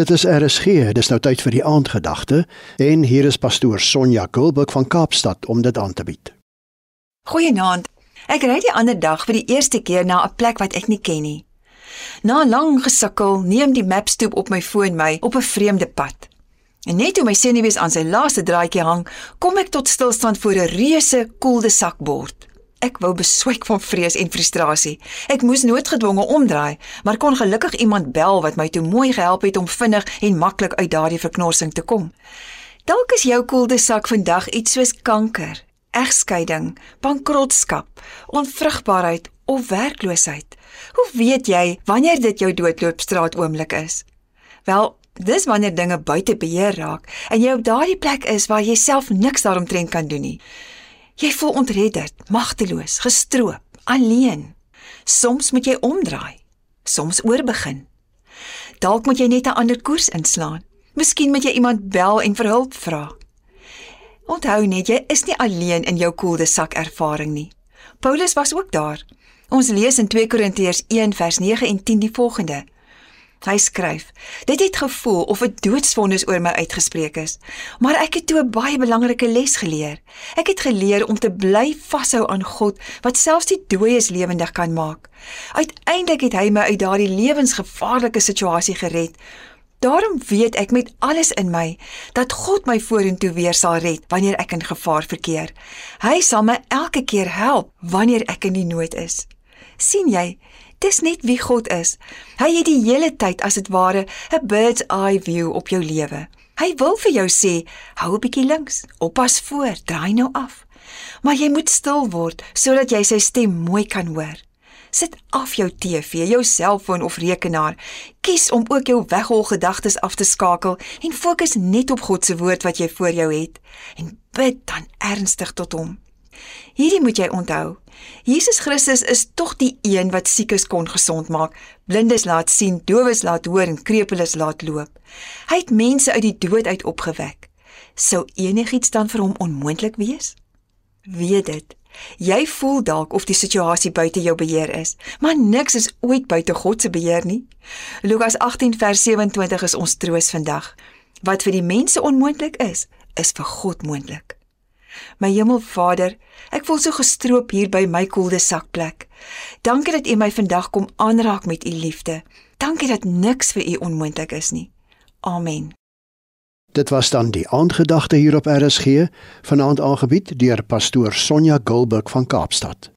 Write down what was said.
Dit is RSG, dis nou tyd vir die aandgedagte en hier is pastoor Sonja Gulbuk van Kaapstad om dit aan te bied. Goeienaand. Ek ry die ander dag vir die eerste keer na 'n plek wat ek nie ken nie. Na lang gesukkel, neem die mapstoep op my foon my op 'n vreemde pad. En net toe my senuwees aan sy laaste draadjie hang, kom ek tot stilstand voor 'n reuse koelde sakbord. Ek wou beswyk van vrees en frustrasie. Ek moes noodgedwonge omdraai, maar kon gelukkig iemand bel wat my toe mooi gehelp het om vinnig en maklik uit daardie verknorsing te kom. Dalk is jou koelde sak vandag iets soos kanker, egskeiding, bankrotskap, onvrugbaarheid of werkloosheid. Hoe weet jy wanneer dit jou doodloopstraat oomblik is? Wel, dis wanneer dinge buite beheer raak en jy op daardie plek is waar jy self niks daaromtrent kan doen nie. Jy voel ontredderd, magteloos, gestroop, alleen. Soms moet jy omdraai, soms oorbegin. Dalk moet jy net 'n ander koers inslaan. Miskien moet jy iemand bel en vir hulp vra. Onthou net jy is nie alleen in jou koelde sak ervaring nie. Paulus was ook daar. Ons lees in 2 Korintiërs 1 vers 9 en 10 die volgende. Hy skryf: Dit het gevoel of 'n doodsvonnis oor my uitgespreek is, maar ek het toe 'n baie belangrike les geleer. Ek het geleer om te bly vashou aan God wat selfs die dooies lewendig kan maak. Uiteindelik het hy my uit daardie lewensgevaarlike situasie gered. Daarom weet ek met alles in my dat God my vorentoe weer sal red wanneer ek in gevaar verkeer. Hy sal my elke keer help wanneer ek in die nood is. sien jy, Dis net wie God is. Hy het die hele tyd as dit ware 'n bird's eye view op jou lewe. Hy wil vir jou sê, hou 'n bietjie links, oppas voor, draai nou af. Maar jy moet stil word sodat jy sy stem mooi kan hoor. Sit af jou TV, jou selfoon of rekenaar. Kies om ook jou weghol gedagtes af te skakel en fokus net op God se woord wat jy voor jou het en bid dan ernstig tot hom. Hierdie moet jy onthou. Jesus Christus is tog die een wat siekes kon gesond maak, blindes laat sien, dowes laat hoor en krepeles laat loop. Hy het mense uit die dood uit opgewek. Sou enigiets dan vir hom onmoontlik wees? Weet dit. Jy voel dalk of die situasie buite jou beheer is, maar niks is ooit buite God se beheer nie. Lukas 18 vers 27 is ons troos vandag. Wat vir die mense onmoontlik is, is vir God moontlik. My Hemelvader, ek voel so gestroop hier by my koelde sakplek. Dankie dat U my vandag kom aanraak met U liefde. Dankie dat niks vir U onmoontlik is nie. Amen. Dit was dan die aandgedagte hier op RSG, vanaand aangebied deur pastoor Sonja Gulbuk van Kaapstad.